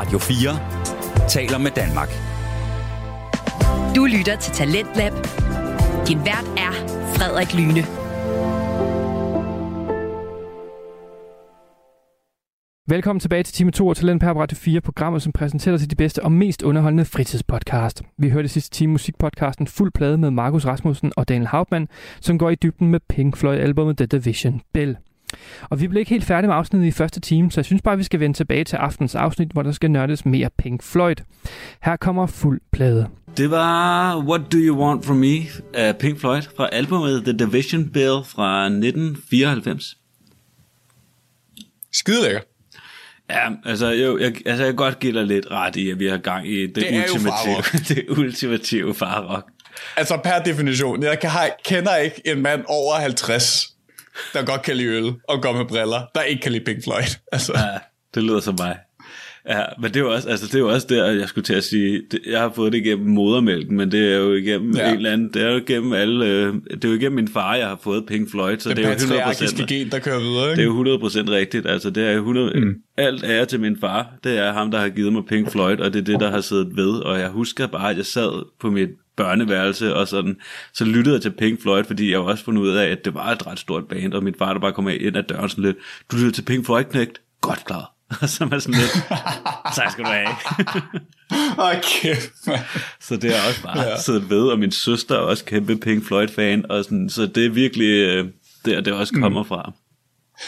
Radio 4 taler med Danmark. Du lytter til Talentlab. Din vært er Frederik Lyne. Velkommen tilbage til time 2 af Talent på Radio 4, programmet, som præsenterer til de bedste og mest underholdende fritidspodcast. Vi hørte sidste time musikpodcasten Fuld Plade med Markus Rasmussen og Daniel Hauptmann, som går i dybden med Pink Floyd-albumet The Division Bell. Og vi blev ikke helt færdige med afsnittet i første time, så jeg synes bare, vi skal vende tilbage til aftens afsnit, hvor der skal nørdes mere Pink Floyd. Her kommer fuld plade. Det var What Do You Want From Me af Pink Floyd fra albumet The Division Bell fra 1994. Skide lækker. Ja, altså, jo, jeg, altså jeg kan godt give dig lidt ret i, at vi har gang i det, Det ultimative, det ultimative farrock. Altså per definition, jeg kan, kender ikke en mand over 50, der godt kan lide øl og går med briller, der ikke kan lide Pink Floyd. Altså, Ja, det lyder som mig. Ja, men det er jo også, altså det er jo også der, jeg skulle til at sige, det, jeg har fået det igennem modermælken, men det er jo igennem Ja. en eller anden, det er jo igennem alle, øh, det er jo igennem min far, jeg har fået Pink Floyd, så det, det, er jo 100%. patriarkiske gen, der kører videre, Det ikke? er jo 100% rigtigt. Altså, det er jo 100... Mm. Alt ære til min far. Det er ham, der har givet mig Pink Floyd, og det er det, der har siddet ved. Og jeg husker bare, at jeg sad på mit børneværelse, og sådan, så lyttede jeg til Pink Floyd, fordi jeg jo også fundet ud af, at det var et ret stort band, og min far, der bare kom ind ad døren sådan lidt, du lytter til Pink Floyd, knægt? Godt klar. Og så er man sådan lidt, tak skal du have. Mand. så det er også bare ja. siddet ved, og min søster er også kæmpe Pink Floyd-fan, og sådan, så det er virkelig øh, der, det også kommer mm. fra.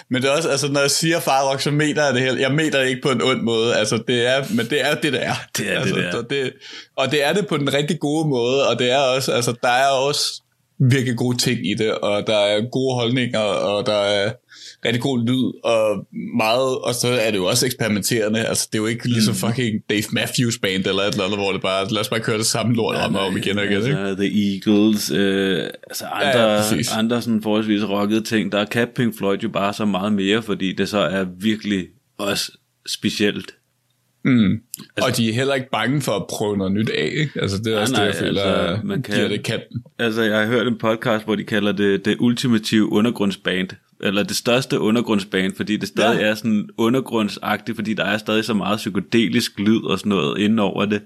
Men det er også, altså når jeg siger farrock, så mener jeg det helt. Jeg mener det ikke på en ond måde. Altså det er, men det er det, det er. Det er altså, det er. Og det, og det er det på den rigtig gode måde, og det er også, altså der er også virkelig gode ting i det, og der er gode holdninger, og der er rigtig god lyd, og meget, og så er det jo også eksperimenterende. Altså det er jo ikke ligesom fucking Dave Matthews band eller et eller andet, hvor det bare, lad os bare køre det samme lort om og om igen og igen. Ikke? Altså, The Eagles, øh, altså andre, Ja, ja, ja, præcis. andre sådan forholdsvis rockede ting, der kan Pink Floyd jo bare så meget mere, fordi det så er virkelig også specielt. Mm. Og de er heller ikke bange for at prøve noget nyt af. Ikke? Altså det er også nej, det, jeg føler, altså, altså, man kan- giver det kanten. Altså, jeg har hørt en podcast, hvor de kalder det det ultimative undergrundsband, eller det største undergrundsband, fordi det stadig Ja. er sådan undergrundsagtigt, fordi der er stadig så meget psykedelisk lyd og sådan noget inden over det.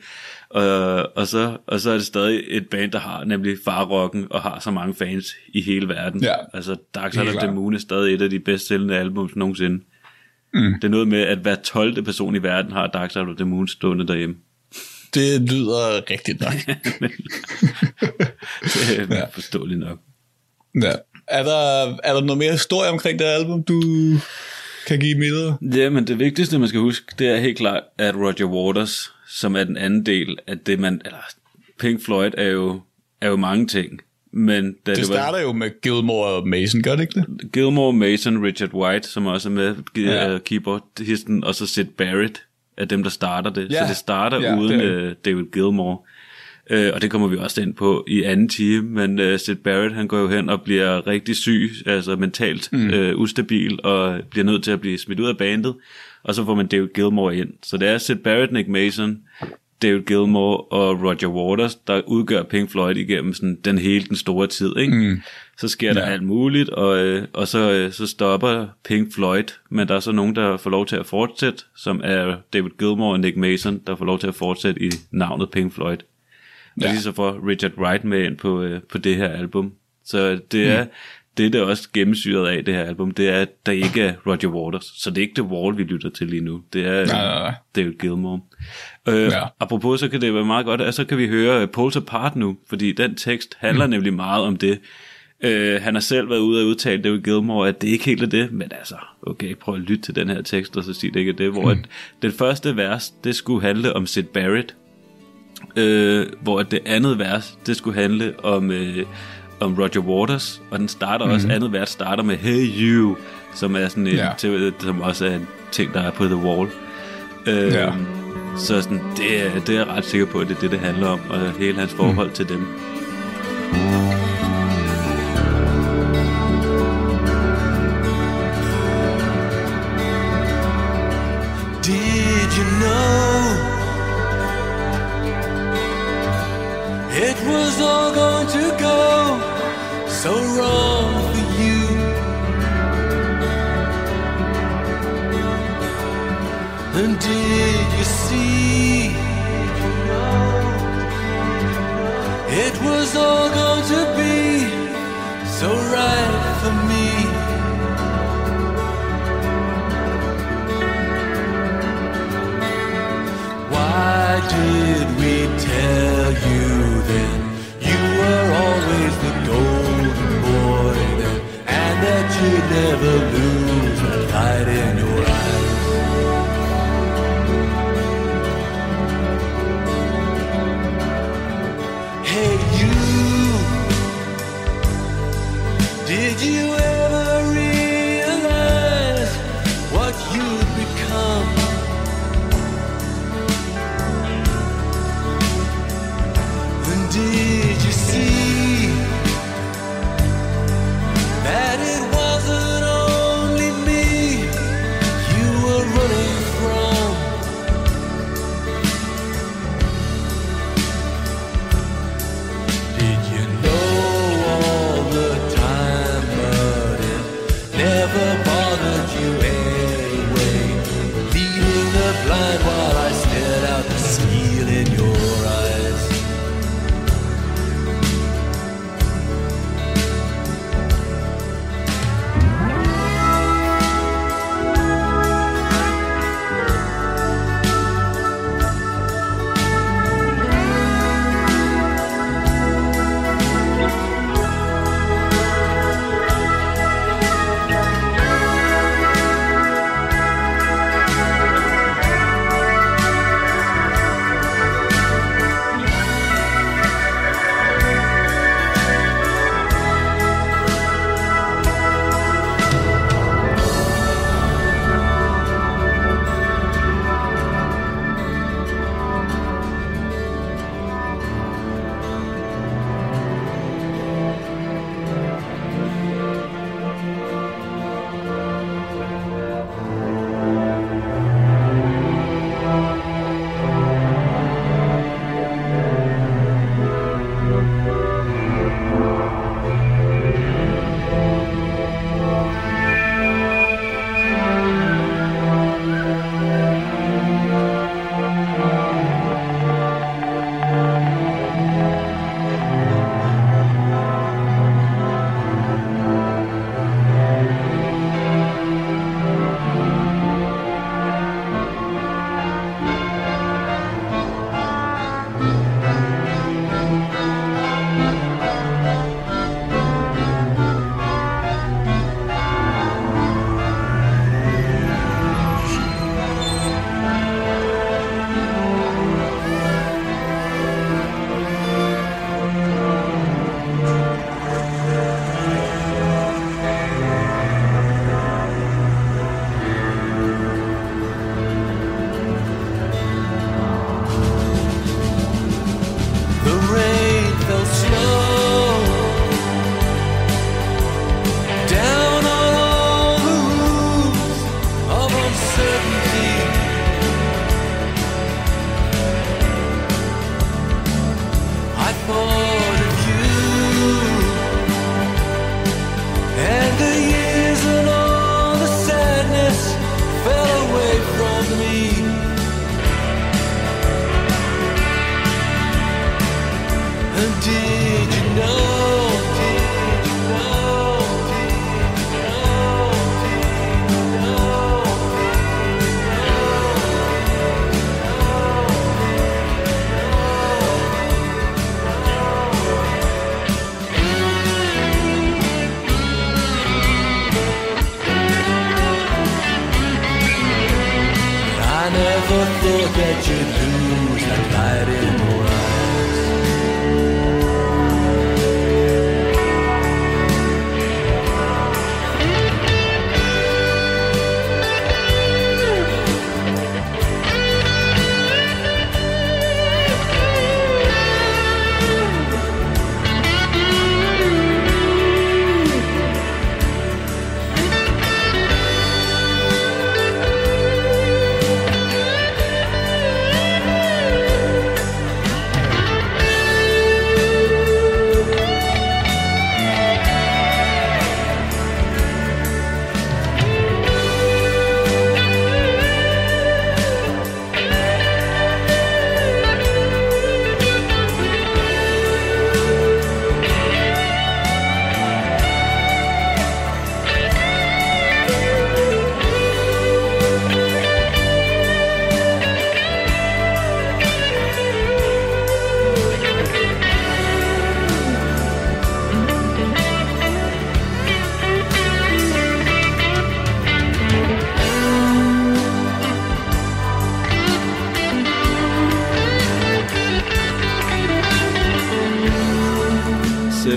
Og, og, så, og så er det stadig et band, der har nemlig farrocken og har så mange fans i hele verden. Ja. Altså, Dark Side of the. Moon er stadig et af de bedst sælgende albums nogensinde. Mm. Det er noget med, at hver 12. person i verden har Dark Side of the Moon stående derhjemme. Det lyder rigtigt nok. Det er Ja. forståeligt nok. ja. er, der, er der noget mere historie omkring det album, du kan give videre? Ja, men det vigtigste, man skal huske, det er helt klart, at Roger Waters, som er den anden del af det, man... Eller, Pink Floyd er jo, er jo mange ting. Men da Det det, starter jo med Gilmore og Mason, gør det ikke det? var Gilmore, Mason, Richard White, som også er med, Ja. ja. keyboardisten, og så Sid Barrett er dem, der starter det. Ja. Så det starter Ja, uden det uh, David Gilmore. Uh, og det kommer vi også ind på i anden time, men uh, Sid Barrett, han går jo hen og bliver rigtig syg, altså mentalt mm. uh, ustabil, og bliver nødt til at blive smidt ud af bandet, og så får man David Gilmore ind. Så det er Sid Barrett, Nick Mason, David Gilmore og Roger Waters, der udgør Pink Floyd igennem sådan den hele den store tid, ikke? Mm. Så sker der Ja. alt muligt, og, øh, og så, øh, så stopper Pink Floyd, men der er så nogen, der får lov til at fortsætte, som er David Gilmore og Nick Mason, der får lov til at fortsætte i navnet Pink Floyd. Ja. Og lige så får Richard Wright med ind på, øh, på det her album. Så det er, det der er også gennemsyret af det her album, det er, at der ikke er Roger Waters. Så det er ikke The Wall, vi lytter til lige nu. Det er Nej, nej, nej. David Gilmore. Øh, Ja. Apropos, så kan det være meget godt, at så kan vi høre øh, Poles Apart nu, fordi den tekst handler mm. nemlig meget om det. Øh, han har selv været ude og udtale David Gilmore, at det ikke helt er det, men altså, okay, prøv at lytte til den her tekst, og så sige det ikke er det, hvor Mm. at den første vers, det skulle handle om Sid Barrett, øh, hvor det andet vers, det skulle handle om, øh, om Roger Waters, og den starter mm. også, andet vers starter med Hey You, som er sådan en, Ja. til, som også er en ting, der er på The Wall. Øh, Ja. Så sådan, det, er, det er jeg ret sikker på, at det er det, det handler om, og hele hans forhold mm. til dem. Did you know it was all going to go so wrong for you. And did you see? It was all going to be so right.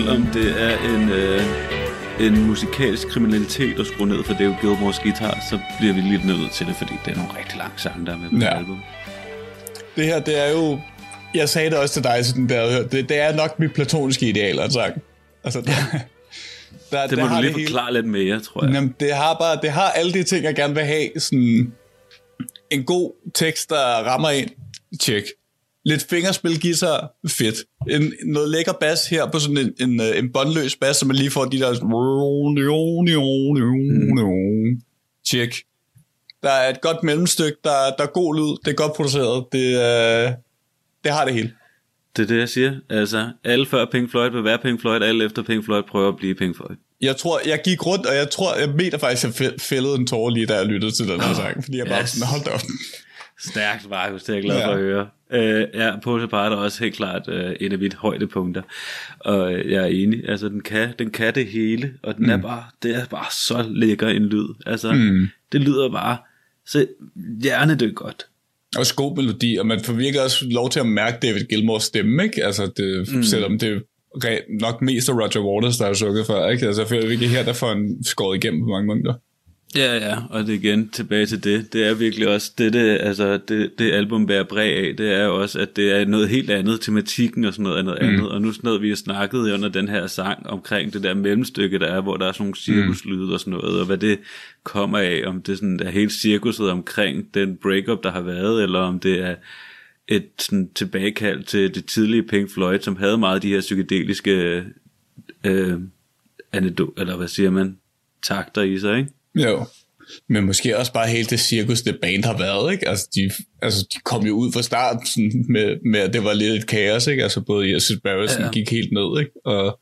Om det er en, øh, en musikalsk kriminalitet at skrue ned for Dave Gilmores guitar, så bliver vi lidt nødt til det, fordi det er nogle rigtig lange sange, der er med på Ja. album. Det her, det er jo... Jeg sagde det også til dig, sådan der, hørt. det, det er nok mit platoniske ideal, at sagt. Altså, der, der, Det må har du lige hele- forklare lidt mere, tror jeg. Jamen, det har bare, det har alle de ting, jeg gerne vil have. Sådan en god tekst, der rammer ind. Tjek. Lidt fingerspil guitar. Fedt. En, noget lækker bas her på sådan en, en, øh, en båndløs bas, så man lige får de der... Tjek. Der er et godt mellemstykke, der, der er god lyd, det er godt produceret, det, øh, det har det hele. Det er det, jeg siger. Altså, alle før Pink Floyd vil være Pink Floyd, alle efter Pink Floyd prøver at blive Pink Floyd. Jeg tror, jeg gik rundt, og jeg tror, jeg mener faktisk, at jeg fæ- fældede en tårer lige, da jeg lyttede til den her sang, fordi jeg bare yes. sådan, hold da op. Stærkt, Markus, det er jeg glad Ja. for at høre. Øh, ja, Paul Apart er også helt klart øh, en af mit højdepunkter, og øh, jeg er enig. Altså, den kan, den kan det hele, og den mm. er bare, det er bare så lækker en lyd. Altså, mm. det lyder bare så hjernedødt godt. Også god melodi, og man får virkelig også lov til at mærke David Gilmores stemme, ikke? Altså, det, mm. selvom det er nok mest af Roger Waters, der har sukket før, ikke? Altså, jeg føler virkelig her, der får en skåret igennem på mange måneder. Ja, ja, og det igen tilbage til det. Det er virkelig også det, det, altså det, det album bærer præg af. Det er også, at det er noget helt andet. Tematikken og sådan noget er noget mm. andet. Og nu sådan noget, vi har snakket under den her sang omkring det der mellemstykke, der er, hvor der er sådan nogle cirkuslyde og sådan noget, og hvad det kommer af. Om det sådan er helt cirkuset omkring den breakup, der har været, eller om det er et sådan tilbagekald til det tidlige Pink Floyd, som havde meget af de her psykedeliske øh, anekdo- eller hvad siger man, takter i sig, ikke? Jo. Men måske også bare helt det cirkus, det band har været, ikke? Altså, de, altså, de kom jo ud fra starten sådan, med, med, at det var lidt et kaos, ikke? Altså, både Jessus Barrett Ja. ja. gik helt ned, ikke? Og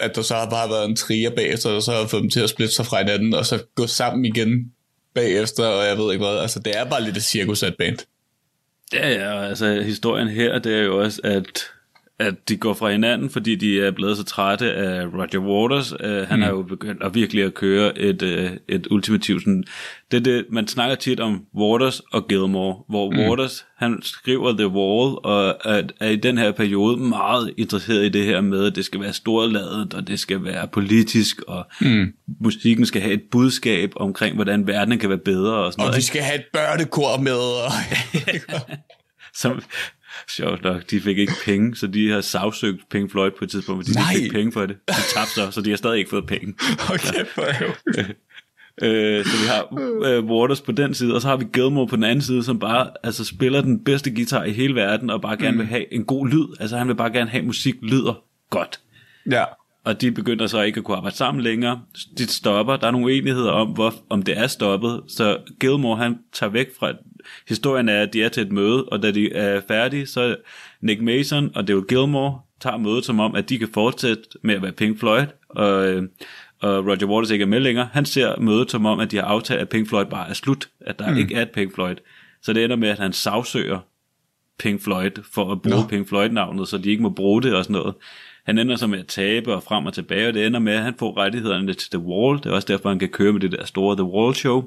at der så har bare været en trier bagefter, og så har fået dem til at splitte sig fra hinanden, og så gå sammen igen bagefter, og jeg ved ikke hvad. Altså, det er bare lidt et cirkus af et band. Ja, ja, altså historien her, det er jo også, at, at de går fra hinanden, fordi de er blevet så trætte af Roger Waters. Uh, han mm. har jo begyndt at virkelig at køre et, uh, et ultimativt sådan, det, er det, man snakker tit om Waters og Gilmore, hvor mm. Waters, han skriver The Wall, og er, er i den her periode meget interesseret i det her med, at det skal være storladet, og det skal være politisk, og mm. musikken skal have et budskab omkring, hvordan verden kan være bedre og sådan Og noget. vi skal have et børnekor med, og... Som, sjovt nok, de fik ikke penge, så de har sagsøgt Pink Floyd på et tidspunkt, fordi de Nej. ikke fik penge for det. De tabte sig, så de har stadig ikke fået penge. okay, for jo. Øh, så vi har øh, Waters på den side, og så har vi Gilmore på den anden side, som bare altså, spiller den bedste guitar i hele verden, og bare gerne vil have en god lyd. Altså han vil bare gerne have, at musik lyder godt. Ja. Og de begynder så ikke at kunne arbejde sammen længere. De stopper. Der er nogle uenigheder om, hvor, om det er stoppet. Så Gilmore, han tager væk fra... Historien er, at de er til et møde, og da de er færdige, så Nick Mason og David Gilmore tager mødet som om, at de kan fortsætte med at være Pink Floyd, og, øh, og Roger Waters ikke er med længere. Han ser mødet som om, at de har aftalt, at Pink Floyd bare er slut, at der mm. ikke er et Pink Floyd. Så det ender med, at han sagsøger Pink Floyd for at bruge no. Pink Floyd-navnet, så de ikke må bruge det og sådan noget. Han ender så med at tabe og frem og tilbage, og det ender med, at han får rettighederne til The Wall. Det er også derfor, han kan køre med det der store The Wall-show.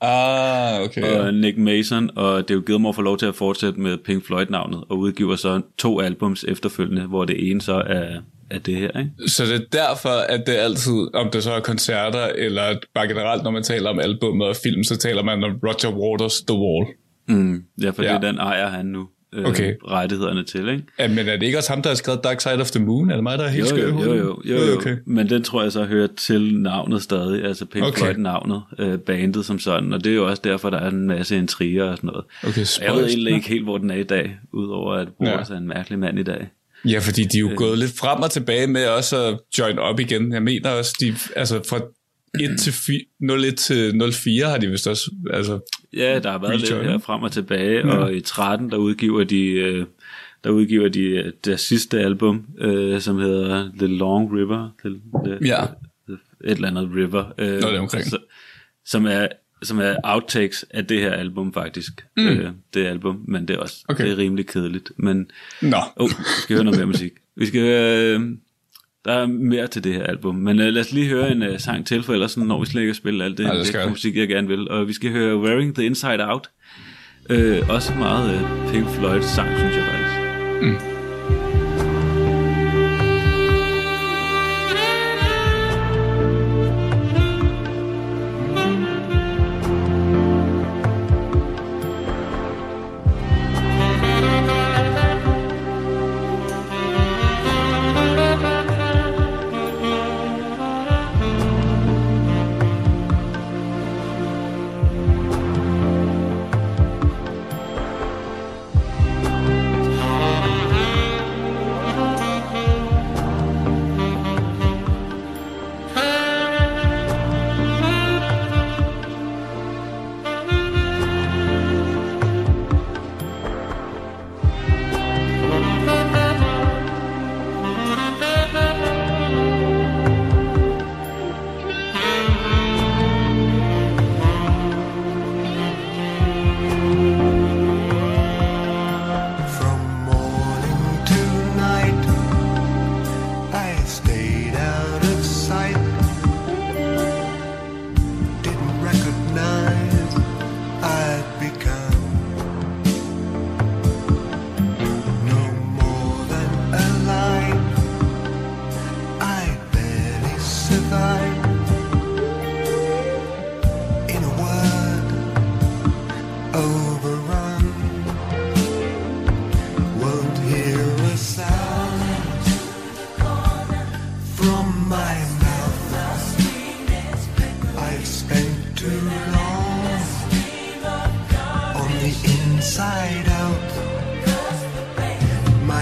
Ah, okay. Ja. Og Nick Mason og David Gilmour får lov til at fortsætte med Pink Floyd-navnet, og udgiver så to albums efterfølgende, hvor det ene så er, er det her, ikke? Så det er derfor, at det altid, om det så er koncerter, eller bare generelt, når man taler om album og film, så taler man om Roger Waters' The Wall. Mm. Ja, for ja. Det den ejer han nu øh, Okay. rettighederne til, ikke? Ja, men er det ikke også ham, der har skrevet Dark Side of the Moon? Er det mig, der er helt Jo, skør i jo, jo, jo, jo, jo. Okay. Men den tror jeg så hører til navnet stadig, altså Pink Okay. Floyd-navnet, øh, bandet som sådan, og det er jo også derfor, der er en masse intriger og sådan noget. Okay, jeg ved egentlig ikke helt, hvor den er i dag, udover at Waters ja. er en mærkelig mand i dag. Ja, fordi de er Øh. jo gået lidt frem og tilbage med også at join op igen. Jeg mener også, de, altså fra 1 til 4, 01 til 04 har de vist også, altså, Ja, der har været lidt her frem og tilbage, ja. og i 13, der udgiver de... Øh, der udgiver de øh, deres sidste album, øh, som hedder The Long River. The, the, Ja. The, et eller andet river. Øh, Noget deromkring. Så, som er som er outtakes af det her album faktisk. Mm. Øh, det album, men det er også Okay. det er rimelig kedeligt. Men Nå. oh, vi skal høre noget mere musik. Vi skal høre, øh, der er mere til det her album, men øh, lad os lige høre en øh, sang til, for ellers når vi slet ikke at spille alt det, ja, det vi. musik, jeg gerne vil. Og vi skal høre Wearing the Inside Out. Øh, også meget øh, Pink Floyd sang, synes jeg faktisk.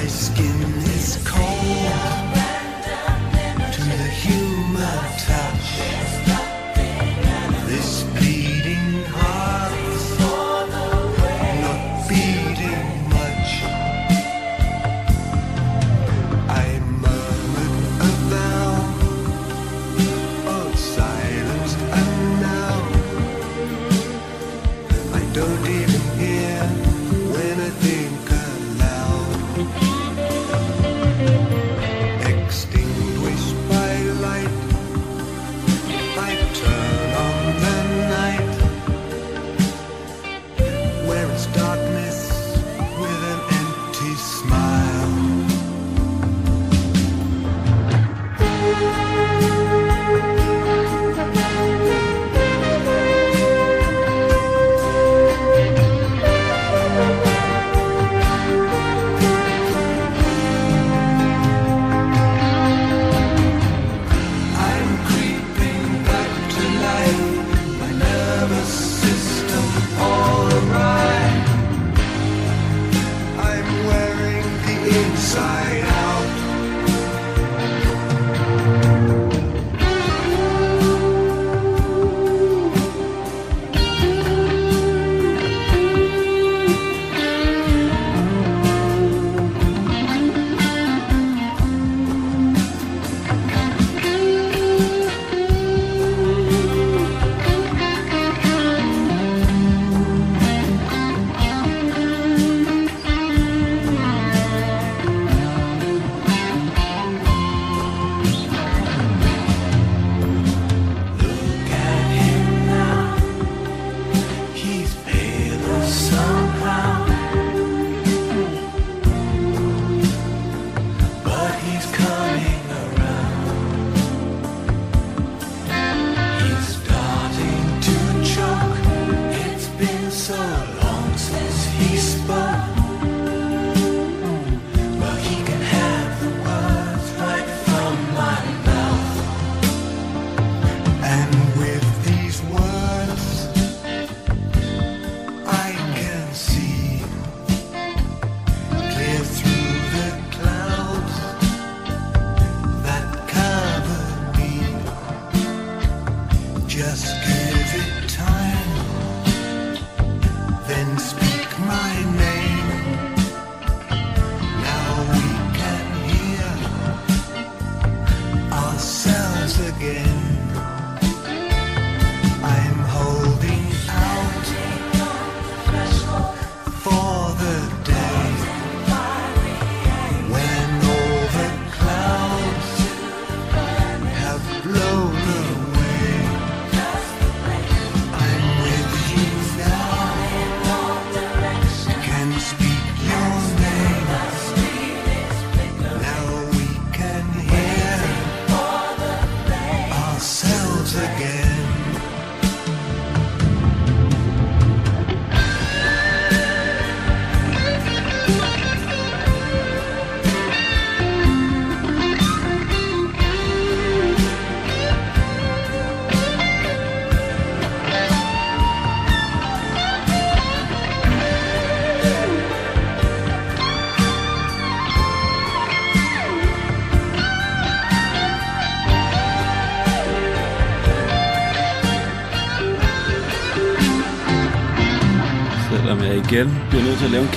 Skin is cold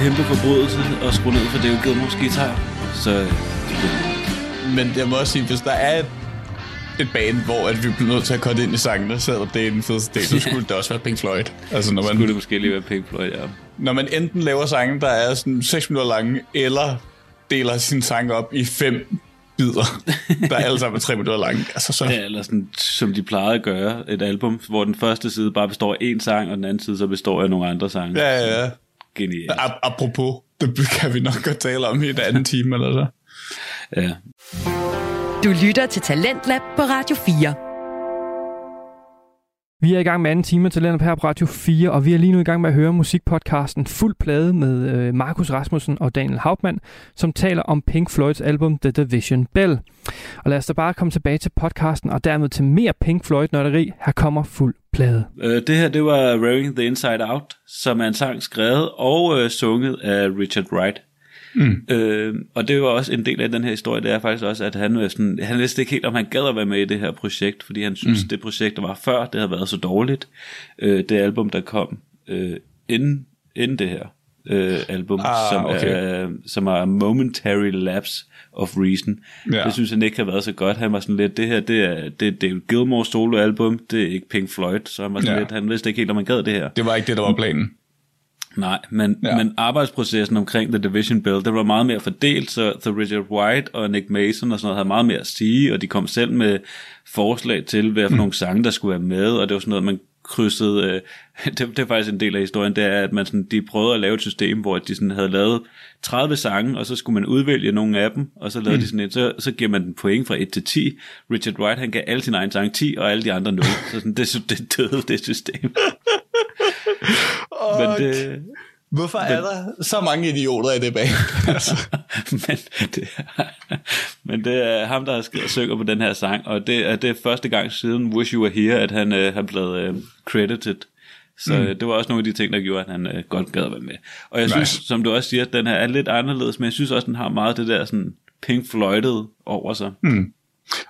kæmpe forbrydelse og skrue ned for David Gilmours guitar. Så øh, Men jeg må også sige, hvis der er et, et band, hvor at vi bliver nødt til at korte ind i sangene, selvom det er den fedeste del, så skulle det også være Pink Floyd. Altså når skulle man, det måske lige være Pink Floyd, ja. når man enten laver sange, der er sådan 6 minutter lange, eller deler sin sang op i fem bidder, der er alle sammen er 3 minutter lange. Altså så, Ja, eller sådan, som de plejede at gøre, et album, hvor den første side bare består af én sang, og den anden side så består af nogle andre sange. ja, ja, ja. Genialt. A- apropos, det kan vi nok godt tale om i et andet time, eller så. Ja. Du lytter til Talentlab på Radio 4. Vi er i gang med anden time til Talenter her på Radio 4, og vi er lige nu i gang med at høre musikpodcasten Fuld Plade med øh, Markus Rasmussen og Daniel Hauptmann, som taler om Pink Floyds album The Division Bell. Og lad os da bare komme tilbage til podcasten, og dermed til mere Pink Floyd-nørderi. Her kommer Fuld Plade. Øh, det her, det var Raring the Inside Out, som er en sang skrevet og øh, sunget af Richard Wright. Mm. Øh, og det var også en del af den her historie, det er faktisk også, at han, sådan, han vidste ikke helt, om han gad at være med i det her projekt, fordi han synes, mm. det projekt, der var før, det havde været så dårligt. Øh, det album, der kom øh, inden, inden det her øh, album, Ah, som, okay. er, som er Momentary Lapse of Reason. Ja. Det synes han ikke har været så godt. Han var sådan lidt, det her, det er, det er David Gilmour soloalbum, det er ikke Pink Floyd, så han var sådan Ja. lidt, han vidste ikke helt, om han gad det her. Det var ikke det, der var planen. Nej, men, Ja. men arbejdsprocessen omkring The Division Bell, det var meget mere fordelt, så, så Richard White og Nick Mason og sådan noget havde meget mere at sige, og de kom selv med forslag til, hvad for mm. nogle sange, der skulle være med, og det var sådan noget, man krydsede, øh, det, det er faktisk en del af historien, det er, at man sådan, de prøvede at lave et system, hvor de sådan havde lavet 30 sange, og så skulle man udvælge nogle af dem, og så lavede mm. de sådan et, så, så giver man den point fra 1 til 10. Richard White, han gav alle sine egne sange 10, og alle de andre 0. så sådan, det, det døde, det system. Men det, Hvorfor er der så mange idioter i det band? altså, men, det er, men det er ham, der har skrevet synger på den her sang, og det er, det er første gang siden Wish You Were Here, at han øh, har blevet øh, credited. Så mm. det var også nogle af de ting, der gjorde, at han øh, godt gad at være med. Og jeg synes, som du også siger, at den her er lidt anderledes, men jeg synes også, den har meget det der sådan Pink Floydet over sig. Mm.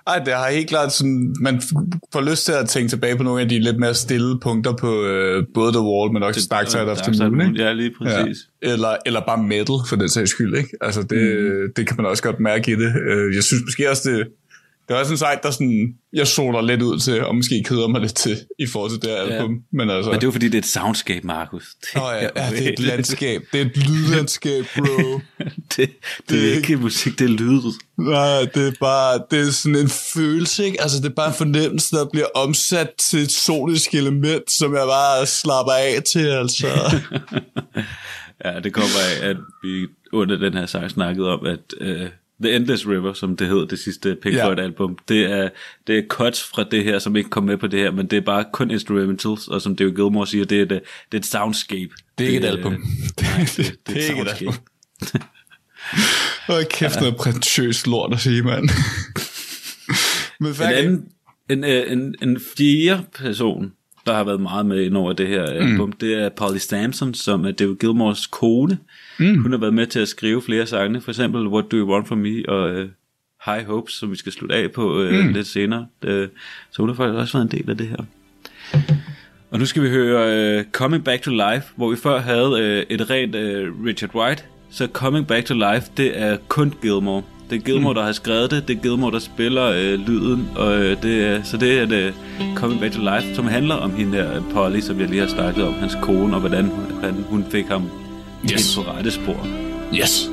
Ej, det har helt klart sådan, man får lyst til at tænke tilbage på nogle af de lidt mere stille punkter på øh, både The Wall, men også Dark Side of the Moon, ikke? Ja, lige præcis. Ja. Eller, eller bare metal, for den sags skyld, ikke? Altså, det, mm. det kan man også godt mærke i det. Øh, Jeg synes måske også, det, det også en sang, der sådan, jeg soler lidt ud til, og måske keder mig lidt til, i forhold til det her album. Men altså, Men det er jo fordi, det er et soundscape, Markus. Det, Åh ja, ja, det er et landskab. Det er et lydlandskab, bro. det, det, det er ikke musik, det er lyd. Nej, det er bare, det er sådan en følelse, ikke? Altså, det er bare en fornemmelse, der bliver omsat til et sonisk element, som jeg bare slapper af til, altså. Ja, det kommer af, at vi under den her sang snakkede om, at uh, The Endless River, som det hed, det sidste Pink Ja. Floyd album, det er, det er cuts fra det her, som ikke kom med på det her, men det er bare kun instrumentals, og som David Gilmour siger, det er, det, det er et soundscape. Det er ikke et album. Nej, det, det, Det er et ikke et album. Hold kæft, noget prætentiøst lort at sige, mand. Men En, anden, en, øh, en, en fjerde person, der har været meget med ind over det her album, mm. det er Polly Samson, som er David Gilmours kone. Mm. Hun har været med til at skrive flere sange, for eksempel What Do You Want From Me og uh, High Hopes, som vi skal slutte af på uh, mm. lidt senere. Uh, så hun har faktisk også været en del af det her. Og nu skal vi høre uh, Coming Back to Life, hvor vi før havde uh, et rent uh, Richard White. Så Coming Back to Life, det er kun Gilmore. Det er Gilmore, mm. der har skrevet det. Det er Gilmore, der spiller øh, lyden. Og, øh, det er, så det er det Coming Back to Life, som handler om hende her, øh, Polly, som jeg lige har snakket om, hans kone, og hvordan han, hun fik ham Yes. ind på rette spor. Yes.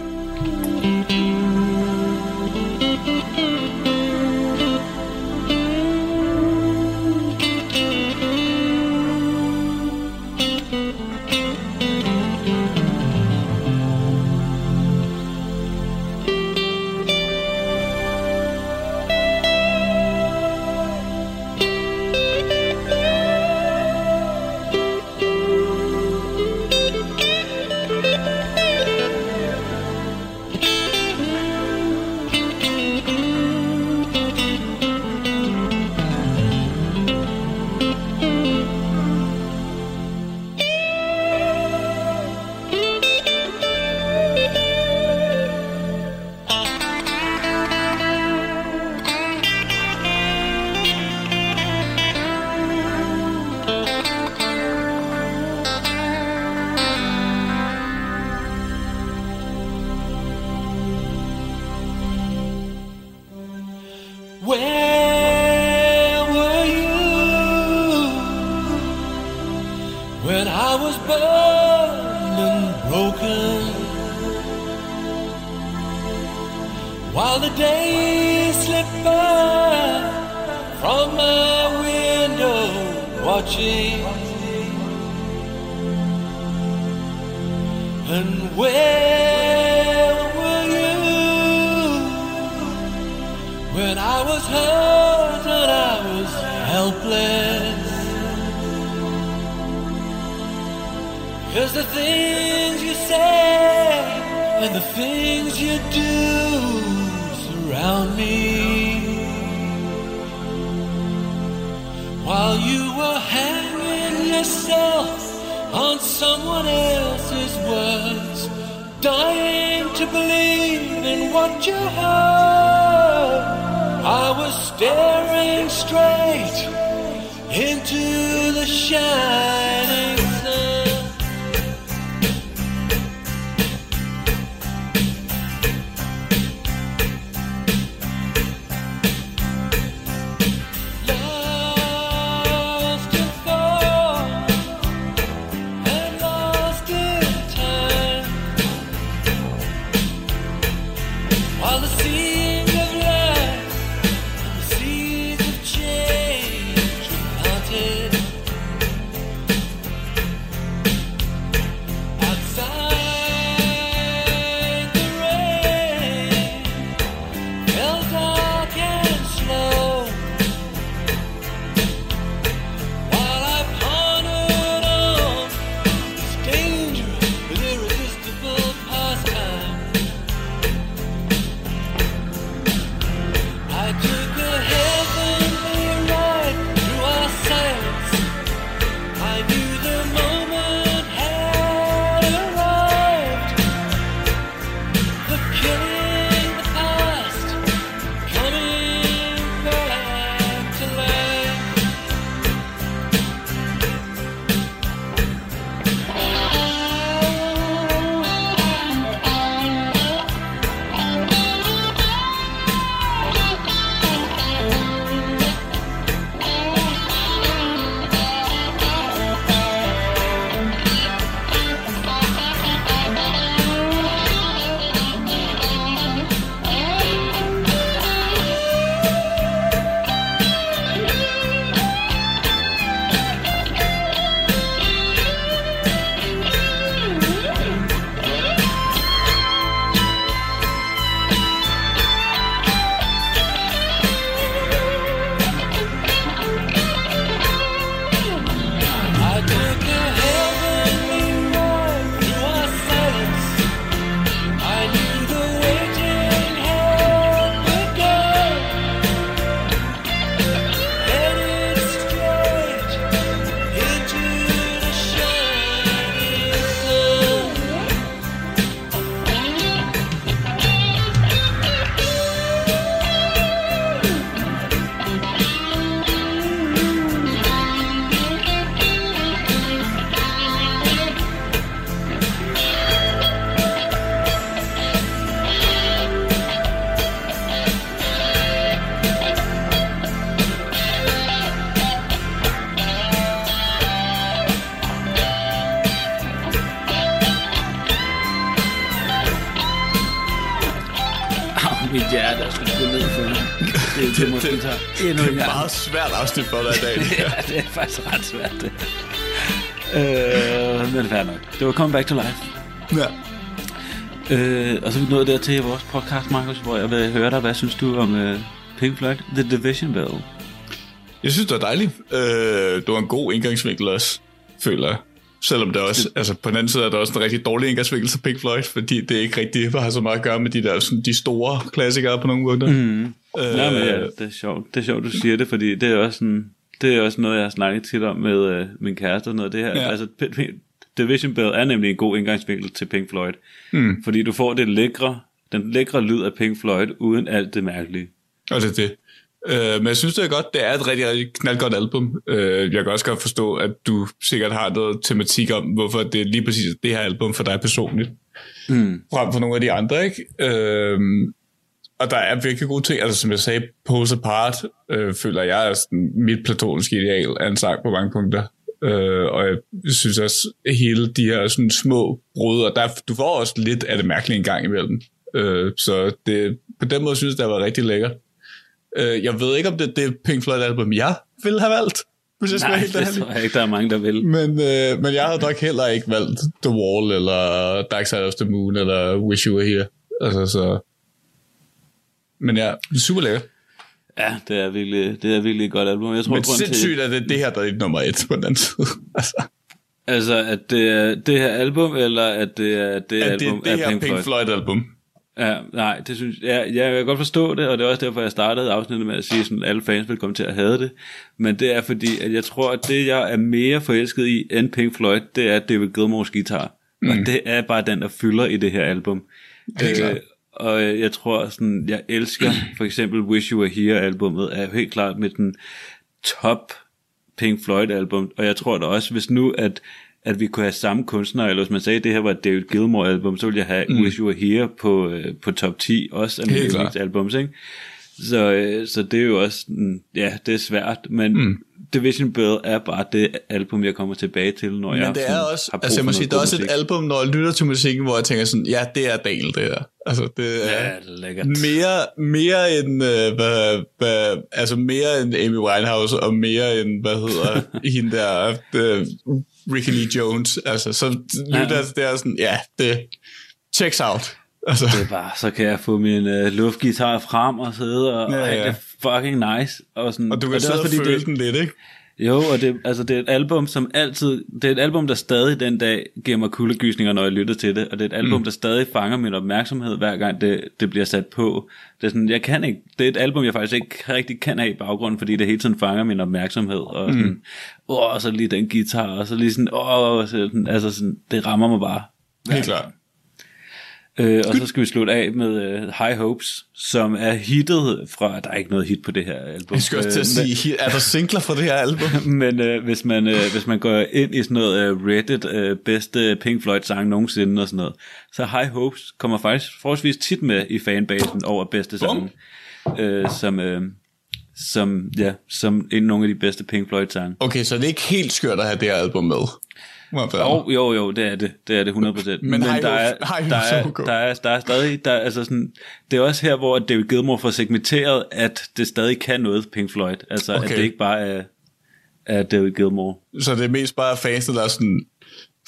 Endnu en Det er gang. meget svært afsnit for dig i dag. ja, det er faktisk ret svært, det. Øh, men fair nok. Det var Come Back to Life. ja. Øh, og så er vi nået dertil i vores podcast, Markus, hvor jeg vil høre dig, hvad synes du om øh, Pink Floyd, The Division Bell? Jeg synes, det var dejligt. Øh, det var en god indgangsvinkel også, føler jeg. Selvom det også, altså på den anden side er der også en rigtig dårlig indgangsvinkel til Pink Floyd, fordi det ikke rigtig har så meget at gøre med de der sådan, de store klassikere på nogle måder. Mm. Øh, Ja, men ja, det er sjovt. Det er sjovt, du siger det, fordi det er også sådan, det er også noget, jeg har snakket tit om med øh, min kæreste og noget af det her. Ja. Altså, Division Bell er nemlig en god indgangsvinkel til Pink Floyd. Mm. Fordi du får det lækre, den lækre lyd af Pink Floyd, uden alt det mærkelige. Og det er det. Øh, men jeg synes, det er godt. Det er et rigtig, rigtig knaldgodt album. Øh, jeg kan også godt forstå, at du sikkert har noget tematik om, hvorfor det er lige præcis det her album for dig personligt. Mm. Frem for nogle af de andre, ikke? Øh, og der er virkelig gode ting. Altså, som jeg sagde, Pose Apart øh, føler jeg er sådan, mit platoniske ideal af en sang på mange punkter. Øh, og jeg synes også, at hele de her sådan, små brud, og der, du får også lidt af det mærkelige en gang imellem. Øh, så det, på den måde synes jeg, det var rigtig lækkert. Øh, jeg ved ikke, om det er det Pink Floyd album, jeg ville have valgt, hvis jeg Nej, helt det tror jeg ikke, der er mange, der vil. Men, øh, men jeg havde nok heller ikke valgt The Wall, eller Dark Side of the Moon, eller Wish You Were Here. Altså, så... Men ja, super lækkert. Ja, det er virkelig, det er virkelig et godt album. Jeg tror, Men sindssygt, at det er det her, der er nummer et på den side. altså, Altså, at det er det her album, eller at det er det At det er album det af her Pink Pink Floyd? Floyd-album. Ja, nej, det synes jeg, ja, jeg kan godt forstå det, og det er også derfor, jeg startede afsnittet med at sige, at alle fans vil komme til at have det. Men det er fordi, at jeg tror, at det, jeg er mere forelsket i end Pink Floyd, det er David Gilmours guitar. Mm. Og det er bare den, der fylder i det her album. Helt klart. Og øh, jeg tror, sådan, jeg elsker for eksempel Wish You Were Here albummet, er helt klart med den top Pink Floyd album, og jeg tror da også, hvis nu, at, at vi kunne have samme kunstner, eller hvis man sagde, at det her var et David Gilmour album, så ville jeg have mm. Wish You Were Here på, øh, på top 10, også af mine yndlingsalbums, ikke? Så, øh, så det er jo også, ja, det er svært, men mm. Division Bell er bare det album, jeg kommer tilbage til, når jeg Men det er også, har brug altså jeg må sige, det er også et album, når jeg lytter til musikken, hvor jeg tænker sådan, ja, det er Daniel, det der. Altså, det er Ja, lækkert. mere, mere end, øh, hvad, hvad, altså mere end Amy Winehouse, og mere end, hvad hedder hende der, øh, Ricky Lee Jones. Altså, så lytter jeg til det er sådan, ja, det checks out. Altså, Det er bare, så kan jeg få min øh, luftgitar frem og sidde og, Ja, ja, ja. Fucking nice. Og, sådan, og du kan er sidde og føle det, den lidt, ikke? Jo, og det, altså, det er et album, som altid, det er et album, der stadig den dag giver mig kuldegysninger, når jeg lytter til det, og det er et album, mm. der stadig fanger min opmærksomhed, hver gang det, det bliver sat på. Det er sådan, jeg kan ikke, det er et album, jeg faktisk ikke rigtig kan have i baggrunden, fordi det hele tiden fanger min opmærksomhed, og sådan, mm. åh, og så lige den guitar, og så lige sådan, åh, så sådan, altså sådan, det rammer mig bare. Helt klart. Øh, og så skal vi slutte af med uh, High Hopes, som er hittet fra, der er ikke noget hit på det her album. Jeg skal også til at Øh, sige, er der singler fra det her album? men øh, hvis, man, øh, hvis man går ind i sådan noget øh, Reddit, øh, bedste Pink Floyd sang nogensinde og sådan noget, så High Hopes kommer faktisk forholdsvis tit med i fanbasen over bedste sang, øh, som, øh, som, ja, som en nogle af de bedste Pink Floyd sange. Okay, så det er ikke helt skørt at have det her album med. Må være. Jo, jo, jo, det er det. Det er det 100%. Men, High der, er, der, er er, der, er, der er stadig, der, er, altså sådan, det er også her, hvor David Gilmour får segmenteret, at det stadig kan noget Pink Floyd. Altså, okay. At det ikke bare er, er David Gilmour. Så det er mest bare fansene, der er sådan,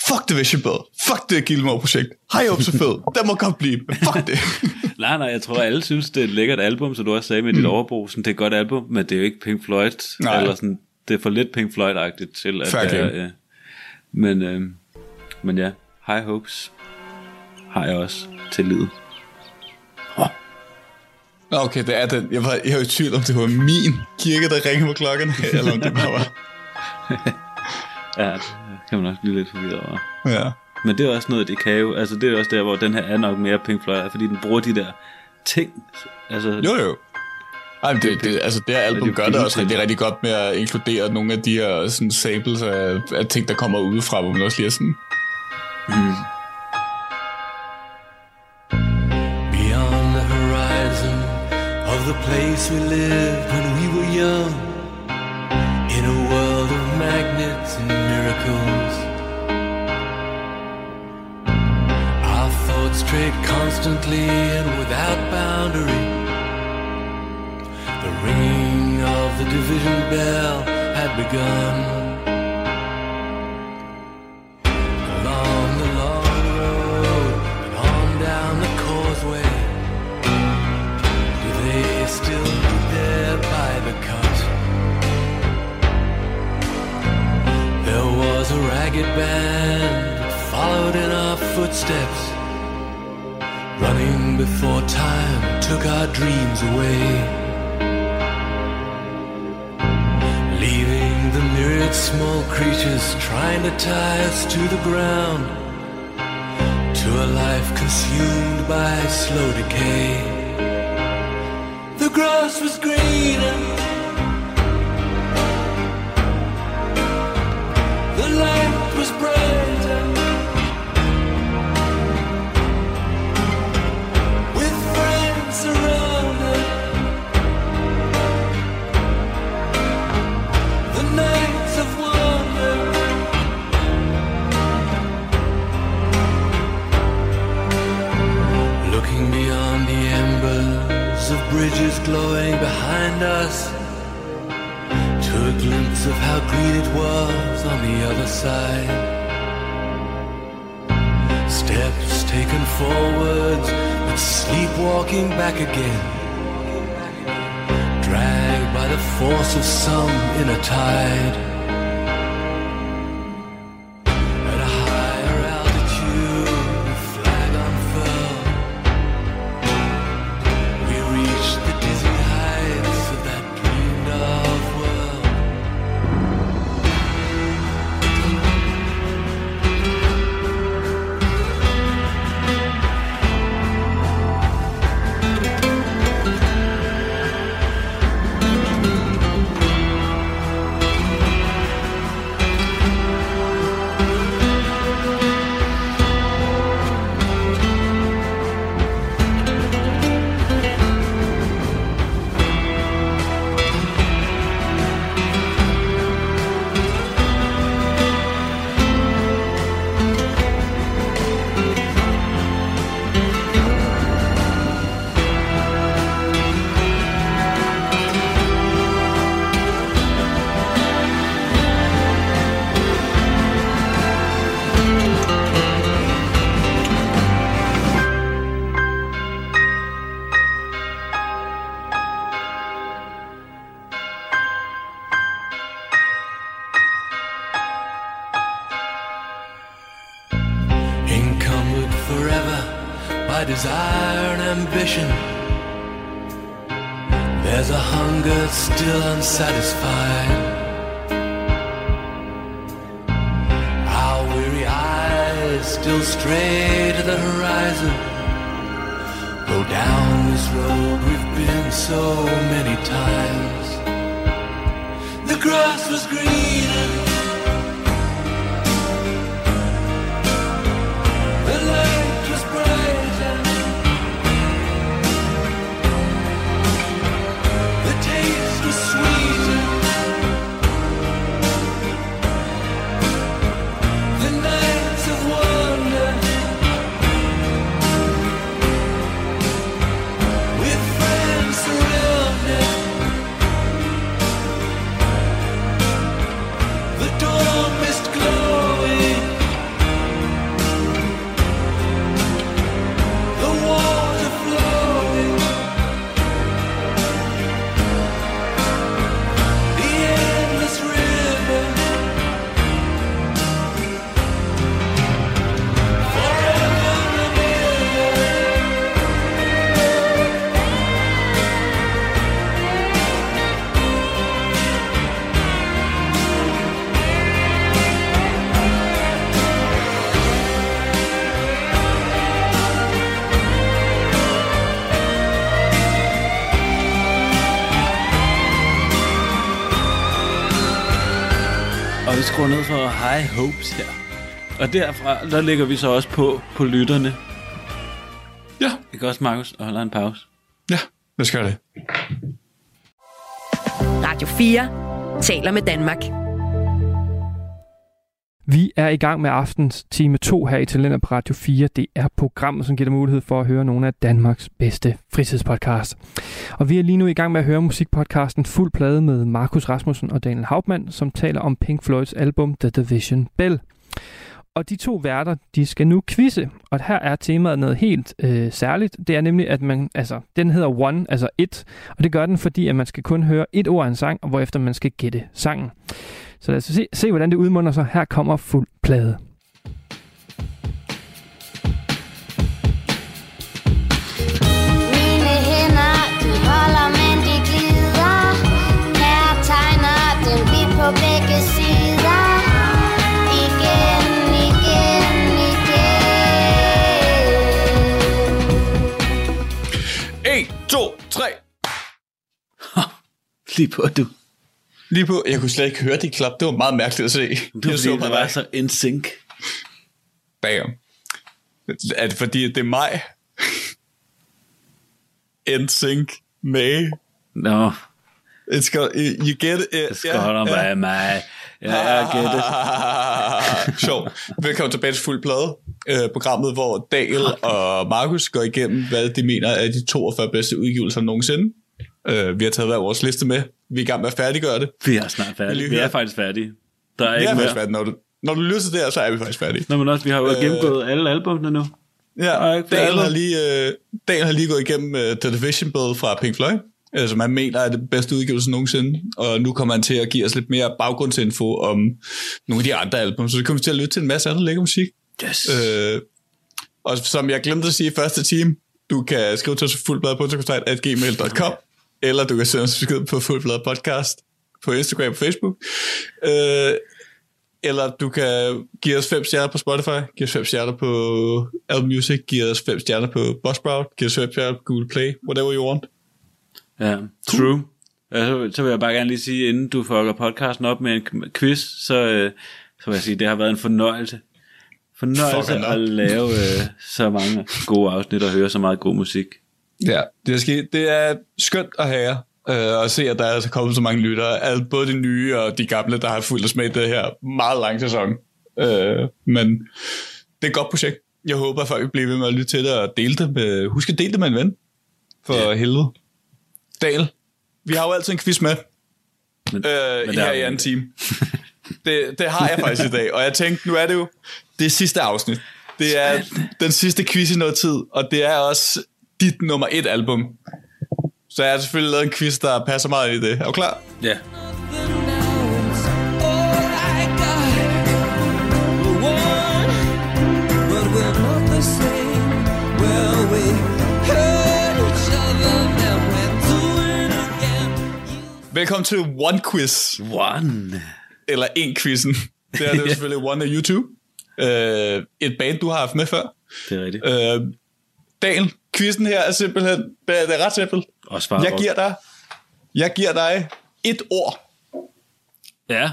fuck Division Bell, fuck det Gilmore-projekt, hej op så fed, den må godt blive, men fuck det. Nej, nej, jeg tror, alle synes, det er et lækkert album, så du også sagde med dit overbrug, sådan, det er et godt album, men det er jo ikke Pink Floyd, Mm. Nej. eller sådan, det er for lidt Pink Floyd-agtigt til, at Fair det er. Men, øh, men ja, High Hopes har jeg også til livet. Nå, okay, det er den. Jeg var, jeg var i tvivl om, det var min kirke, der ringede på klokken, eller om det bare var... Ja, det kan man også blive lidt forvirret over. Ja. Men det er også noget, det kan jo, altså det er også der, hvor den her er nok mere Pink Floyd, fordi den bruger de der ting, altså, Jo, jo. Ej, men det, det, altså det her album det gør det også rigtig, rigtig godt med at inkludere nogle af de her sådan, samples af, af ting, der kommer udefra, hvor man også lige er sådan... Beyond the horizon of the place we lived when we were young, in a world of magnets and miracles. Our thoughts strayed constantly and without boundary. Ringing of the division bell had begun. Along the long road and on down the causeway, do they still meet there by the cut? There was a ragged band that followed in our footsteps, running before time took our dreams away. Small creatures trying to tie us to the ground, to a life consumed by slow decay. The grass was greener, the light was brighter. Glimpse of how green it was on the other side. Steps taken forwards, but sleepwalking back again dragged by the force of some inner tide. My desire and ambition. There's a hunger still unsatisfied. Our weary eyes still stray to the horizon. Go down this road we've been so many times. The grass was greener. Vi skruer ned for High Hopes her. Og derfra, der lægger vi så også på på lytterne. Ja, Ikke også, Markus? Og holder en pause. ja, lad os gøre det. Radio 4 taler med Danmark. Vi er i gang med aftens time 2 her i Talenter på Radio 4. Det er programmet, som giver dig mulighed for at høre nogle af Danmarks bedste fritidspodcast. Og vi er lige nu i gang med at høre musikpodcasten Fuld Plade med Markus Rasmussen og Daniel Hauptmann, som taler om Pink Floyds album The Division Bell. Og de to værter, de skal nu quizze, og her er temaet noget helt øh, særligt. Det er nemlig, at man, altså, den hedder One, altså et, og det gør den, fordi at man skal kun høre et ord af en sang, og hvorefter man skal gætte sangen. Så lad os se, se hvordan det udmunder sig. Her kommer fuld plade. 1, 2, 3. Lige på, du. Lige på, jeg kunne slet ikke høre det klap. Det var meget mærkeligt at se. Jeg fordi, det bare var så in sync. Bam. Er det fordi, det er mig? NSYNC May. Nå, It's got, you get it. det skal holde med mig. Ja, jeg gætter det. Sjov. Velkommen tilbage til Fuld Plade. Øh, programmet, hvor Daniel og Markus går igennem, hvad de mener er de 42 bedste udgivelser nogensinde. Øh, vi har taget hver vores liste med. Vi er i gang med at færdiggøre det. Vi er snart færdige. Vi er faktisk færdige. Der er Vi ikke er faktisk mere. færdige. Når du, når du lytter til det her, så er vi faktisk færdige. Nå, men også, vi har jo Øh, gennemgået alle albumene nu. Ja, Daniel har, lige, øh, Daniel har lige gået igennem uh, The Division Bell fra Pink Floyd, øh, som han mener er det bedste udgivelse nogensinde, og nu kommer han til at give os lidt mere baggrundsinfo om nogle af de andre album, så det kommer vi til at lytte til en masse andet lækker musik. Yes. Øh, og som jeg glemte at sige i første time, du kan skrive til os på fuldbladpodcast.gmail.com eller du kan sende os besked på Fuldblad Podcast på Instagram og Facebook. Øh, eller du kan give os fem stjerner på Spotify, give os fem stjerner på Apple Music, give os fem stjerner på Buzzsprout, give os fem stjerner på Google Play, whatever you want. Ja, true. Ja, så, så vil jeg bare gerne lige sige, inden du fucker podcasten op med en quiz, så, øh, så vil jeg sige, det har været en fornøjelse. Fornøjelse at lave øh, så mange gode afsnit og høre så meget god musik. Ja, det er, ske, det er skønt at have øh, og se, at der er altså kommet så mange lyttere. Altså, både de nye og de gamle, der har fulgt os med i det her meget lange sæson. Øh, men det er et godt projekt. Jeg håber, at folk vil blive ved med at lytte til det og dele det med, husk at dele det med en ven. For Ja. helvede. Dal, vi har jo altid en quiz med Men, øh, men her i anden time. Det, det har jeg faktisk i dag, og jeg tænkte, nu er det jo det sidste afsnit. Det er den sidste quiz i noget tid, og det er også dit nummer et album. Så jeg har selvfølgelig lavet en quiz, der passer meget i det. Er du klar? Ja. Yeah. Velkommen til One Quiz. One. Eller en quizzen. Det er, det er selvfølgelig One af YouTube. Øh, et band, du har haft med før. Det er rigtigt. Øh, Daniel, quizzen her er simpelthen, det er, det ret simpelt. Og svar Jeg giver dig, jeg giver dig et ord Ja.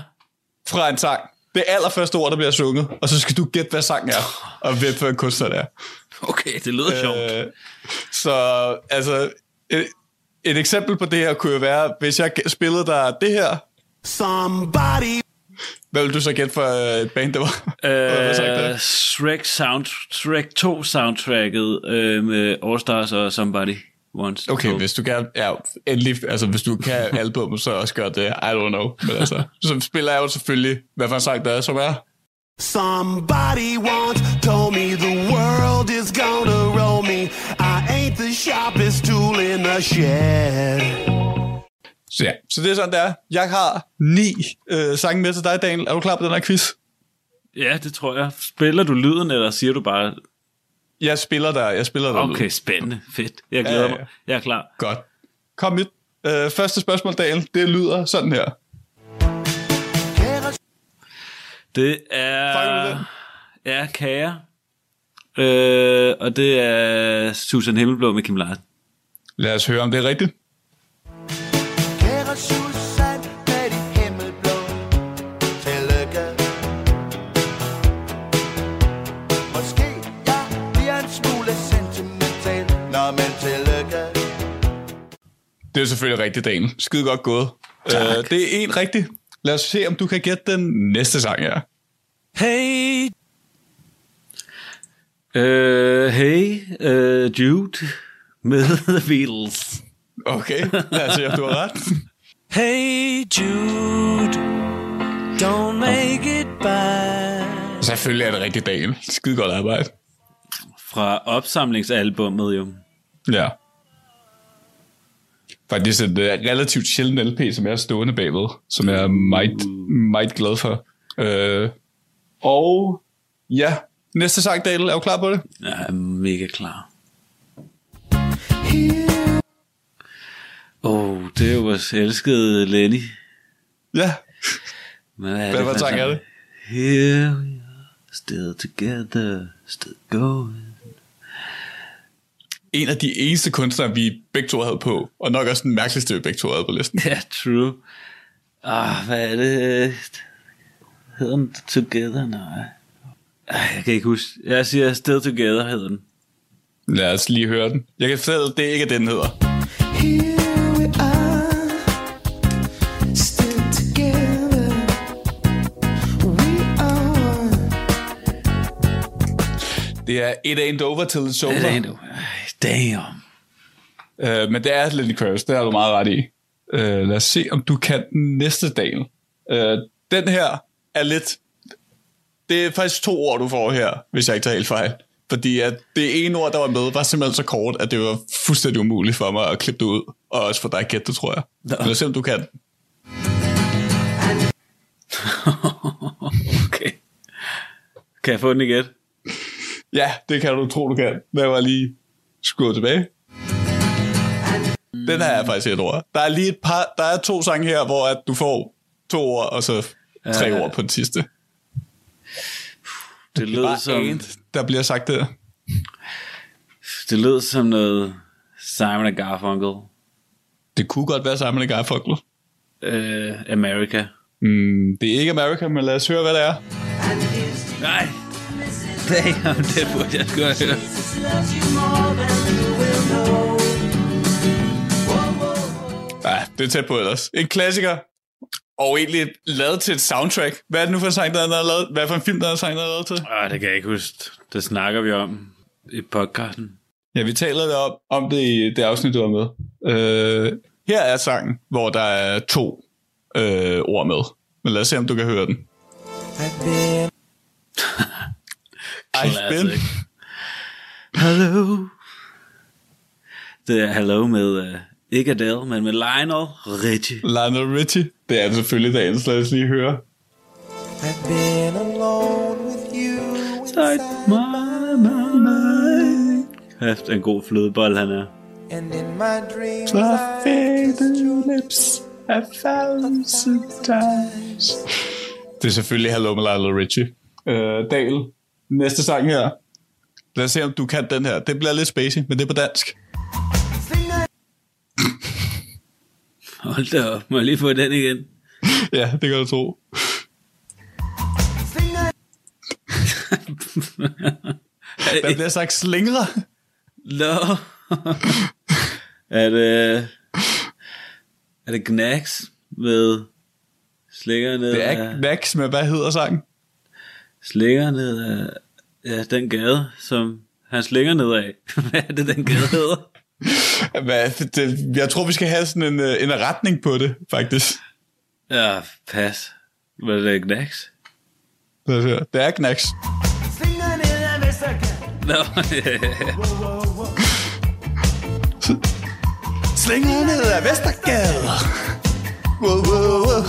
fra en sang. Det allerførste ord, der bliver sunget, og så skal du gætte, hvad sangen er, og hvem for en kunstner det er. Okay, det lyder sjovt. Øh, så altså, et, et eksempel på det her kunne jo være, hvis jeg spillede dig det her, Somebody hvad vil du så gætte for øh, et band, det var? Øh, Shrek, sound, Shrek 2 soundtracket øh, med All Stars og Somebody Once. Okay, to. hvis du kan, ja, endelig, altså hvis du kan album, så også gør det, I don't know, men altså, så spiller jeg jo selvfølgelig, hvad for en sang der er, som er, Somebody once told me the world is gonna roll me. I ain't the sharpest tool in the shed. Så ja, så det er sådan, det er. Jeg har ni øh, sange med til dig, Daniel. Er du klar på den her quiz? Ja, det tror jeg. Spiller du lyden, eller siger du bare... Jeg spiller der, jeg spiller der. Okay, spændende. Fedt. Jeg glæder Ja, ja. mig. Jeg er klar. Godt. Kom mit. Øh, første spørgsmål, Daniel, det lyder sådan her. Det er... Ja, kager. Øh, og det er Susan Himmelblå med Kim Larsen. Lad os høre, om det er rigtigt. Når men tillykke. Det er selvfølgelig rigtigt, Daniel. Skide godt gået. Øh, det er en rigtig. Lad os se, om du kan gætte den næste sang her. Hey! Øh, hey, øh, Jude med The Beatles. Okay, lad os se, om du har ret. Hey Jude, don't make it bad. Selvfølgelig er det rigtigt, Daniel. Skide godt arbejde. Fra opsamlingsalbummet jo. Ja. Faktisk et uh, relativt sjældent LP, som jeg er stående bagved, som jeg er meget, meget glad for. Uh, og ja, næste sang, Daniel, er du klar på det? Jeg er mega klar. Åh, oh, det er jo vores elskede Lenny. Ja. Men hvad, Hvad for en sang er det? Here we are, still together, still going. En af de eneste kunstnere, vi begge to havde på, og nok også den mærkeligste, vi begge to havde på listen. Ja, true. Ah, hvad er det? Hedder den Together? Nej. Ej, jeg kan ikke huske. Jeg siger Still Together hedder den. Lad os lige høre den. Jeg kan fortælle, det er ikke den hedder. Here we are, still together. We are one. Det er It Ain't Over Till It's Over. Det er endnu. Damn. Øh, men det er Lenny Kravitz, det har du meget ret i. Øh, lad os se, om du kan den næste Daniel. Øh, den her er lidt... Det er faktisk to ord, du får her, hvis jeg ikke tager helt fejl. Fordi at det ene ord, der var med, var simpelthen så kort, at det var fuldstændig umuligt for mig at klippe det ud. Og også for dig at gætte det, tror jeg. Nå. Lad os se, om du kan. okay. Kan jeg få den igen? Ja, det kan du tro, du kan. Lad mig lige skruet tilbage. Den her er faktisk et ord. Der er lige et par, der er to sange her, hvor at du får to ord, og så tre Ja. ord på den sidste. Det lød Bare som, en, der bliver sagt der. det lød som noget Simon Garfunkel. Det kunne godt være Simon Garfunkel. Uh, America. Mm, det er ikke America, men lad os høre, hvad det er. Nej. Damn, det burde jeg sgu have hørt. Ja, det er tæt på ellers. En klassiker. Og egentlig lavet til et soundtrack. Hvad er det nu for en sang, der er lavet? Hvad for en film, der er sang, der er lavet til? Ah, det kan jeg ikke huske. Det snakker vi om i podcasten. Ja, vi taler lidt om, om det i det afsnit, du var med. Øh, her er sangen, hvor der er to øh, ord med. Men lad os se, om du kan høre den. I've been I've been. Hello. Det er Hello med uh, ikke Adele, men med Lionel Richie. Lionel Richie. Det er selvfølgelig dagens. Lad os lige høre. I've been alone with you Inside my, my mind. Hæft, en god flødebold han er. and in my dreams The I kissed faded you. lips. A thousand times. Det er selvfølgelig Hello med Lionel Richie. Øh, Dale, næste sang her. Lad os se, om du kan den her. Det bliver lidt spacey, men det er på dansk. Hold da op, må jeg lige få den igen? Ja, det kan du tro. Der bliver sagt slingre. Nå. er det... Er det Knacks med slinger ned Det er ikke Max, men hvad hedder sangen? Slinger ned af... Ja, den gade, som han slinger ned af. Hvad er det, den gade hedder? Det, jeg tror, vi skal have sådan en, øh, en retning på det, faktisk. Ja, pas. Hvad er det, Knacks? Det er Knacks. Nå, Slinger ned af Vestergade. Wow, wow, wow.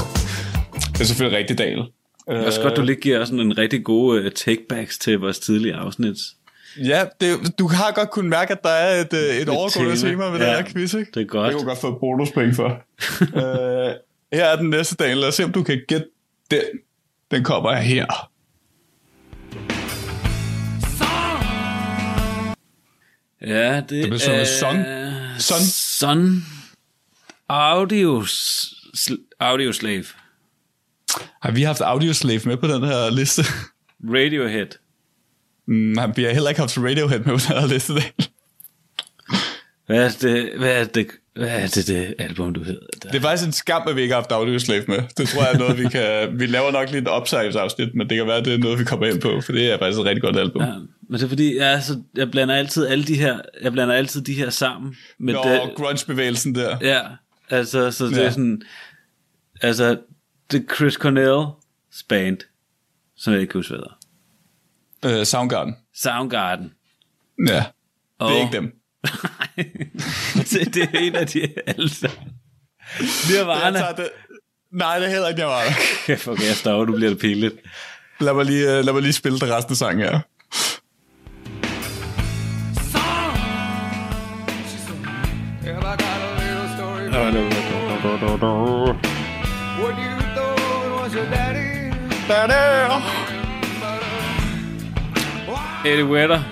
Det er selvfølgelig rigtig dal. er også godt, du lige giver sådan en rigtig god uh, takebacks til vores tidlige afsnit. Ja, det, du har godt kunnet mærke, at der er et, øh, et overgående tema. tema med Ja, den her quiz, ikke? det er godt. Det kunne godt få et bonuspoint for. uh, her er den næste dag. Lad os se, om du kan gætte den. Den kommer her. Ja, det, Det bliver sunget Son. Son. Son. Audios, sl- audio Slave. Har vi haft Audioslave med på den her liste? Radiohead. Mm, vi har heller ikke haft Radiohead med på den her liste. Daniel. Hvad er det, hvad er det, hvad er det, det album, du hedder? Der? Det er faktisk en skam, at vi ikke har haft Audioslave med. Det tror jeg er noget, vi kan... Vi laver nok lidt opsejlingsafsnit, men det kan være, at det er noget, vi kommer ind på, for det er faktisk et rigtig godt album. Ja, men det er fordi, jeg, er så, jeg blander altid alle de her, jeg blander altid de her sammen. Med Nå, det, grunge-bevægelsen der. ja, altså, så det Ja. er sådan, altså, det er Chris Cornell's band, som jeg ikke kan huske, hvad. Øh, Soundgarden. Soundgarden. Ja, det er Og- ikke dem. det, det er en af de sammen. Nirvana. Jeg det. Nej, det er heller ikke Nirvana. Kæft, okay, jeg stopper, nu bliver det pinligt. Lad mig lige, øh, lad mig lige spille det resten af sangen her. Der der. Eddie Vedder.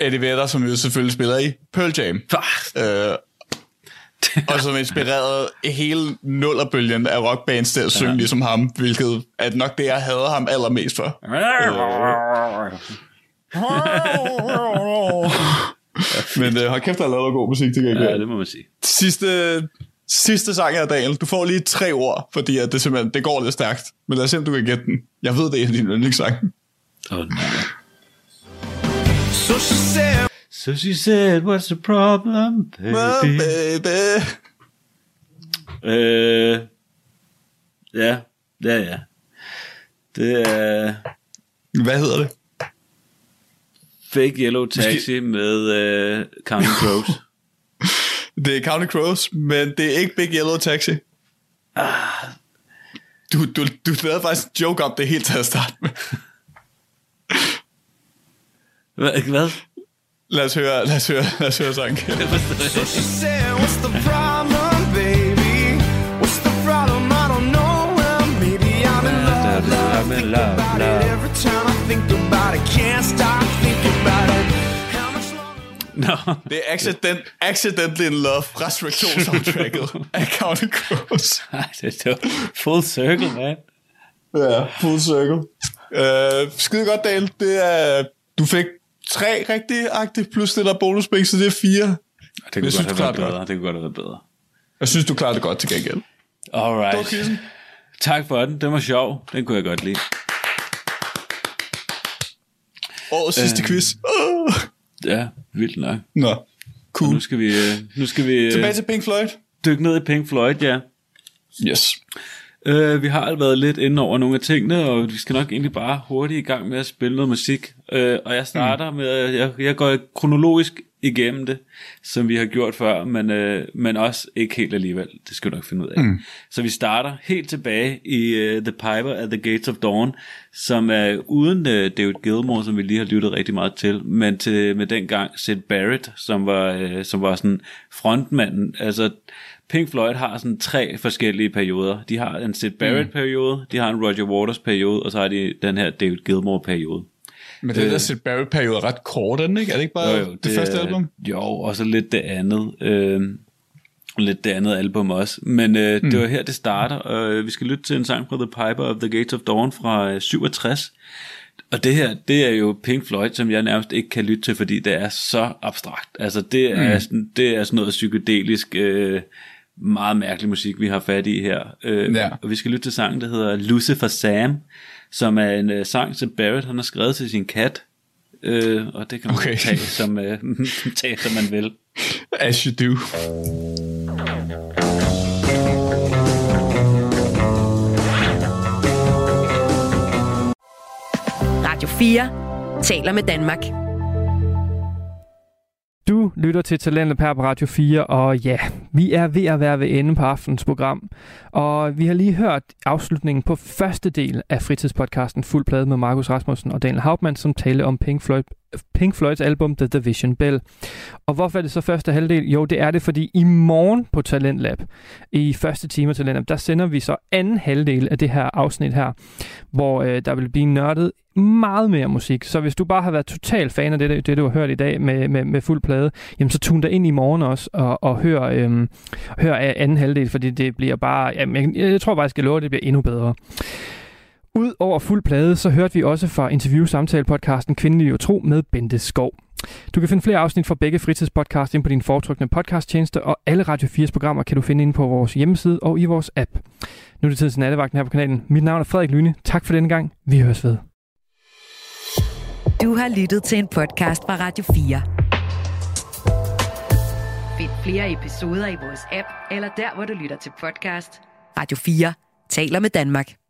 Eddie Vedder, som jo selvfølgelig spiller i Pearl Jam. Øh, og som inspirerede hele nullerbølgen af rockbands til at synge ja. ligesom ham, hvilket er nok det, jeg hader ham allermest for. Men øh, hold kæft, der er lavet god musik til gengæld. Ja, det må man sige. Sidste, sidste sang her, Daniel. Du får lige tre ord, fordi at det simpelthen det går lidt stærkt. Men lad os se, om du kan gætte den. Jeg ved, det er yndlingssange. Åh, oh, nej. So she said, So she said, what's the problem, baby? baby. Øh, ja, ja, ja. Det er Hvad hedder det? Fake Yellow Taxi med uh, Counting Crows. Det er County Crows, men det er ikke Big Yellow Taxi. Du, du, du lavede faktisk en joke om det helt til at starte med. Hvad? Lad os høre, lad os høre, lad os høre sangen. so she said, what's the problem, baby? What's the problem? I don't know. Well, maybe I'm in love, love, think about it every time I think about it. Can't stop thinking about it. Nå, Det er accident, Accidentally in Love fra Shrek 2 soundtracket af County Crows. nej, det er full circle, man. Ja, full circle. Uh, skide godt, Dale. Det er, du fik tre rigtige plus det der bonuspring, så det er fire. Det kunne synes, godt have været klarede det bedre. Det kunne godt have været bedre. Jeg synes, du klarede det godt til gengæld. Alright. Tak for den. Den var sjov. Den kunne jeg godt lide. Årets sidste quiz. Uh. Ja, vildt nok. Nå, Og cool. nu skal vi, øh, nu skal vi Tilbage øh, til Pink Floyd. dykke ned i Pink Floyd, ja. Yes. Uh, vi har været lidt inde over nogle af tingene, og vi skal nok egentlig bare hurtigt i gang med at spille noget musik. Uh, og jeg starter mm. med, jeg, jeg går kronologisk igennem det, som vi har gjort før, men, øh, men også ikke helt alligevel. Det skal du nok finde ud af. Mm. Så vi starter helt tilbage i uh, The Piper at the Gates of Dawn, som er uden uh, David Gilmour, som vi lige har lyttet rigtig meget til, men til med dengang Sid Barrett, som var, uh, som var sådan frontmanden. Altså, Pink Floyd har sådan tre forskellige perioder. De har en Sid Barrett-periode, de har en Roger Waters-periode, og så har de den her David Gilmour-periode. Men det der Sid Barrett-periode er ret kort, er den ikke? Er det ikke bare jo, jo, det, det første album? Jo, og så lidt det andet. Øh, lidt det andet album også. Men øh, mm. det var her, det starter. Og øh, vi skal lytte til en sang fra The Piper of the Gates of Dawn fra øh, 67. Og det her, det er jo Pink Floyd, som jeg nærmest ikke kan lytte til, fordi det er så abstrakt. Altså, det er, mm. sådan, det er sådan noget psykedelisk, øh, meget mærkelig musik, vi har fat i her. Øh, Ja. Og vi skal lytte til sangen, der hedder Lucifer Sam, som er en øh, sang, som Barrett han har skrevet til sin kat. Øh, og det kan man Okay. tage, som, øh, tage, som man vil. As you do. Radio 4 taler med Danmark. Du lytter til Talentet på Radio 4, og ja, vi er ved at være ved ende på aftens program. Og vi har lige hørt afslutningen på første del af fritidspodcasten Fuld Plade med Markus Rasmussen og Daniel Hauptmann, som talte om Pink, Floyd, Pink Floyds album The Division Bell. Og hvorfor er det så første halvdel? Jo, det er det, fordi i morgen på Talentlab, i første time af Talentlab, der sender vi så anden halvdel af det her afsnit her, hvor øh, der vil blive nørdet meget mere musik. Så hvis du bare har været total fan af det, det du har hørt i dag med, med, med fuld plade, jamen så tun dig ind i morgen også og, og hør, øhm, hør anden halvdel, fordi det bliver bare, jamen, jeg, jeg tror bare, jeg skal love, at det bliver endnu bedre. Udover fuld plade, så hørte vi også fra interview-samtale-podcasten Kvindelig og Tro med Bente Skov. Du kan finde flere afsnit fra begge fritidspodcast ind på din foretrukne podcasttjeneste, og alle Radio 4's programmer kan du finde inde på vores hjemmeside og i vores app. Nu er det tid til nattevagten her på kanalen. Mit navn er Frederik Lyne. Tak for denne gang. Vi høres ved. Du har lyttet til en podcast fra Radio 4. Find flere episoder i vores app, eller der, hvor du lytter til podcast. Radio 4 taler med Danmark.